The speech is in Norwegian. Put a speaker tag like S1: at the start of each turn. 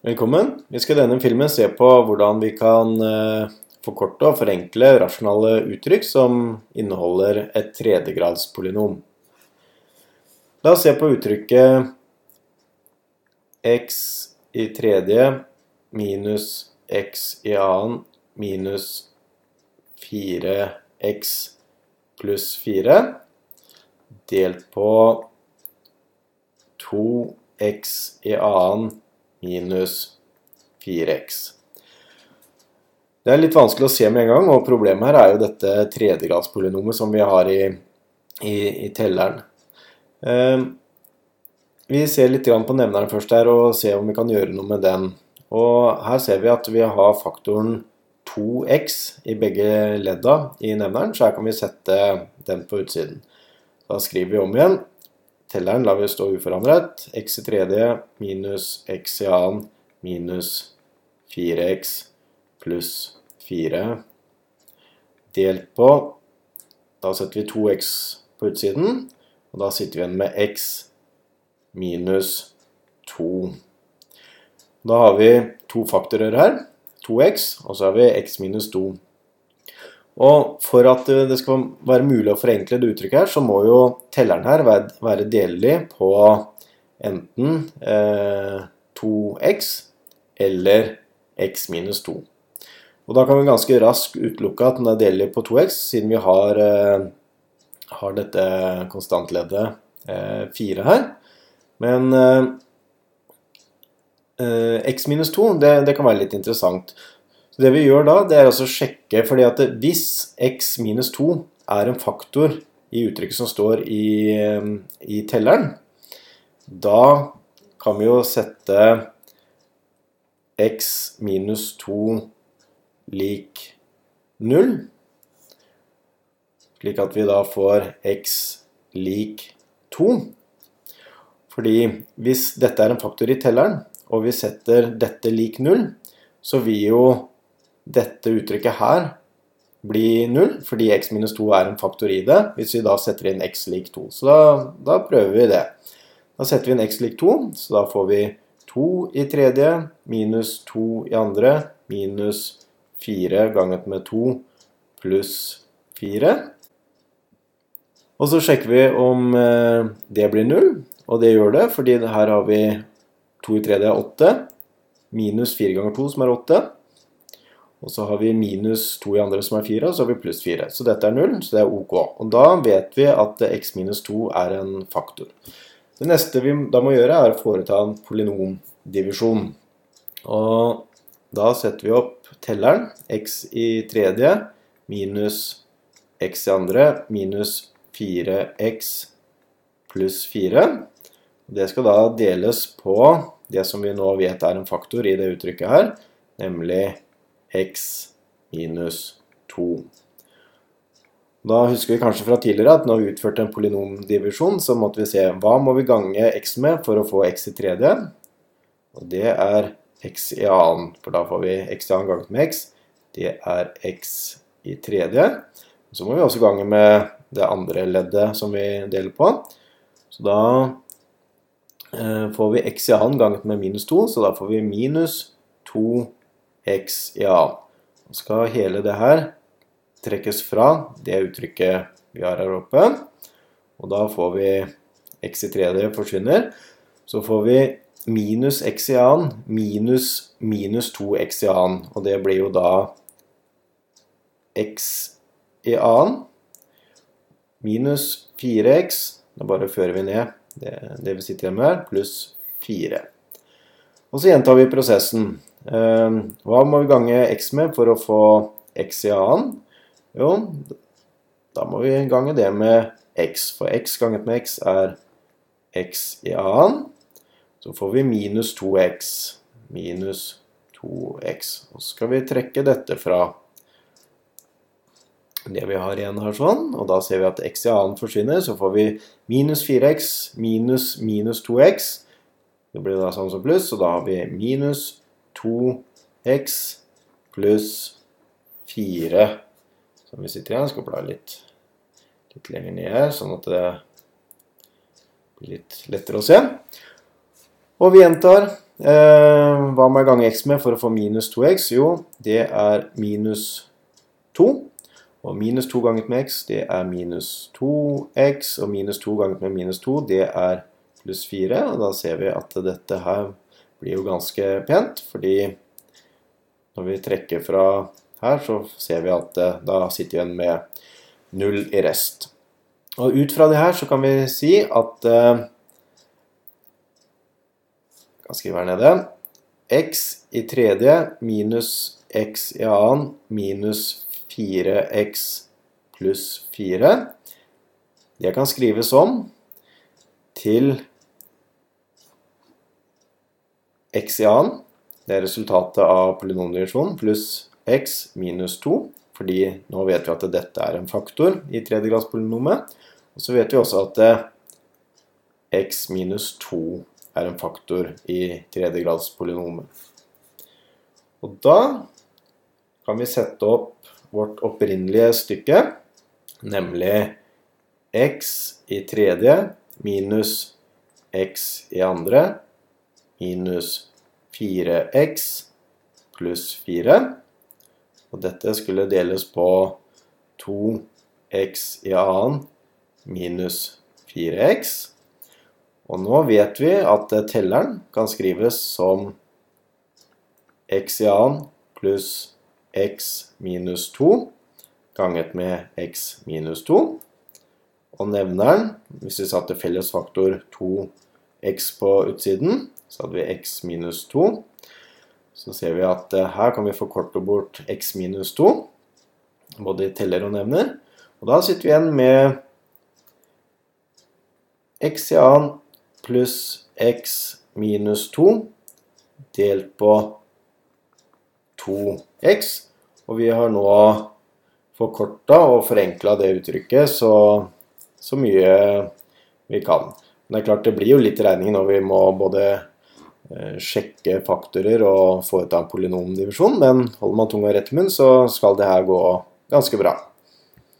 S1: Velkommen. Vi skal i denne filmen se på hvordan vi kan eh, forkorte og forenkle rasjonale uttrykk som inneholder et tredjegradspolynom. La oss se på uttrykket x i tredje minus x i annen minus 4x pluss 4 delt på 2x i annen minus 4x. Det er litt vanskelig å se med en gang, og problemet her er jo dette tredjegradspolynomet som vi har i, i, i telleren. Eh, vi ser litt på nevneren først her, og ser om vi kan gjøre noe med den. Og her ser vi at vi har faktoren 2x i begge ledda i nevneren, så her kan vi sette den på utsiden. Da skriver vi om igjen Telleren lar vi stå uforandret. x i tredje minus x i annen minus 4x pluss 4 delt på Da setter vi 2x på utsiden, og da sitter vi igjen med x minus 2. Da har vi to faktorer her. 2x, og så har vi x minus 2. Og for at det skal være mulig å forenkle det uttrykket her, så må jo telleren her være delelig på enten eh, 2x eller x minus 2. Og da kan vi ganske raskt utelukke at den er delelig på 2x, siden vi har, eh, har dette konstantleddet eh, 4 her. Men eh, eh, x minus 2, det, det kan være litt interessant. Så det vi gjør da, det er altså å sjekke, fordi at hvis x minus 2 er en faktor i uttrykket som står i, eh, i telleren, da kan vi jo sette x minus 2 lik 0, slik at vi da får x lik 2. Fordi hvis dette er en faktor i telleren, og vi setter dette lik 0, så vil jo dette uttrykket her blir 0, fordi x minus 2 er en faktor i det, hvis vi da setter inn x lik 2. Så da, da prøver vi det. Da setter vi inn x lik 2, så da får vi 2 i tredje minus 2 i andre minus 4 ganget med 2 pluss 4. Og så sjekker vi om eh, det blir 0, og det gjør det, fordi her har vi 2 i tredje er 8, minus 4 ganger 2 som er 8, og så har vi minus 2 i andre som er 4, og så har vi pluss 4. Så dette er 0, så det er ok. Og da vet vi at x minus 2 er en faktor. Det neste vi da må gjøre, er å foreta en polynomdivisjon. Og da setter vi opp telleren. x i tredje minus x i andre minus 4x pluss 4. Det skal da deles på det som vi nå vet er en faktor i det uttrykket her, nemlig x minus 2. Da husker vi kanskje fra tidligere at når vi utførte en polynomdivisjon, så måtte vi se hva må vi gange x med for å få x i tredje. Og det er x i annen, for da får vi x i annen ganget med x. Det er x i tredje. Så må vi også gange med det andre leddet som vi deler på. Så da eh, får vi x i annen ganget med minus 2, så da får vi minus 2 x i a. Så skal hele det her trekkes fra det uttrykket vi har her oppe. Og da får vi x i tredje forsvinner. Så får vi minus x i annen minus minus 2x i annen. Og det blir jo da x i annen minus 4x. Da bare fører vi ned det, det vi sitter igjen med her, pluss 4. Og så gjentar vi prosessen. Ehm, hva må vi gange x med for å få x i annen? Jo, da må vi gange det med x, for x ganget med x er x i annen. Så får vi minus 2x. Minus 2x. Og så skal vi trekke dette fra det vi har igjen her sånn, og da ser vi at x i annen forsvinner, så får vi minus 4x minus minus 2x. Det blir da sånn som pluss, og da har vi minus 2x pluss 4 som vi sitter igjen. Skal bla litt, litt lenger ned her, sånn at det blir litt lettere å se. Og vi gjentar Eh, hva må jeg gange x med for å få minus 2x? Jo, det er minus 2. Og minus 2 ganget med x, det er minus 2x. Og minus 2 ganget med minus 2, det er pluss 4. Og da ser vi at dette her blir jo ganske pent, fordi når vi trekker fra her, så ser vi at eh, da sitter vi igjen med 0 i rest. Og ut fra det her så kan vi si at eh, kan skrive her nede. x i tredje minus x i annen minus 4x pluss 4. Det kan skrives om til x i annen. Det er resultatet av polynomdivisjon pluss x minus 2. Fordi nå vet vi at dette er en faktor i tredjegradspolynomet. Og så vet vi også at eh, x minus 2 er en faktor i tredjegradspolynomet. Og da kan vi sette opp vårt opprinnelige stykke, nemlig x i tredje minus x i andre minus 4x pluss 4. Og dette skulle deles på 2x i annen minus 4x. Og nå vet vi at telleren kan skrives som x i annen pluss x minus 2 ganget med x minus 2. Og nevneren, hvis vi satte felles faktor 2x på utsiden, så hadde vi x minus 2. Så ser vi at eh, her kan vi forkorte bort x minus 2, både i teller og nevner. Og da sitter vi igjen med x i annen pluss x minus 2 delt på 2x. Og vi har nå forkorta og forenkla det uttrykket så, så, mye vi kan. Men det er klart det blir jo litt regning når vi må både eh, sjekke faktorer og av en polynomdivisjon, men holder man tunga rett i munnen, så skal det her gå ganske bra.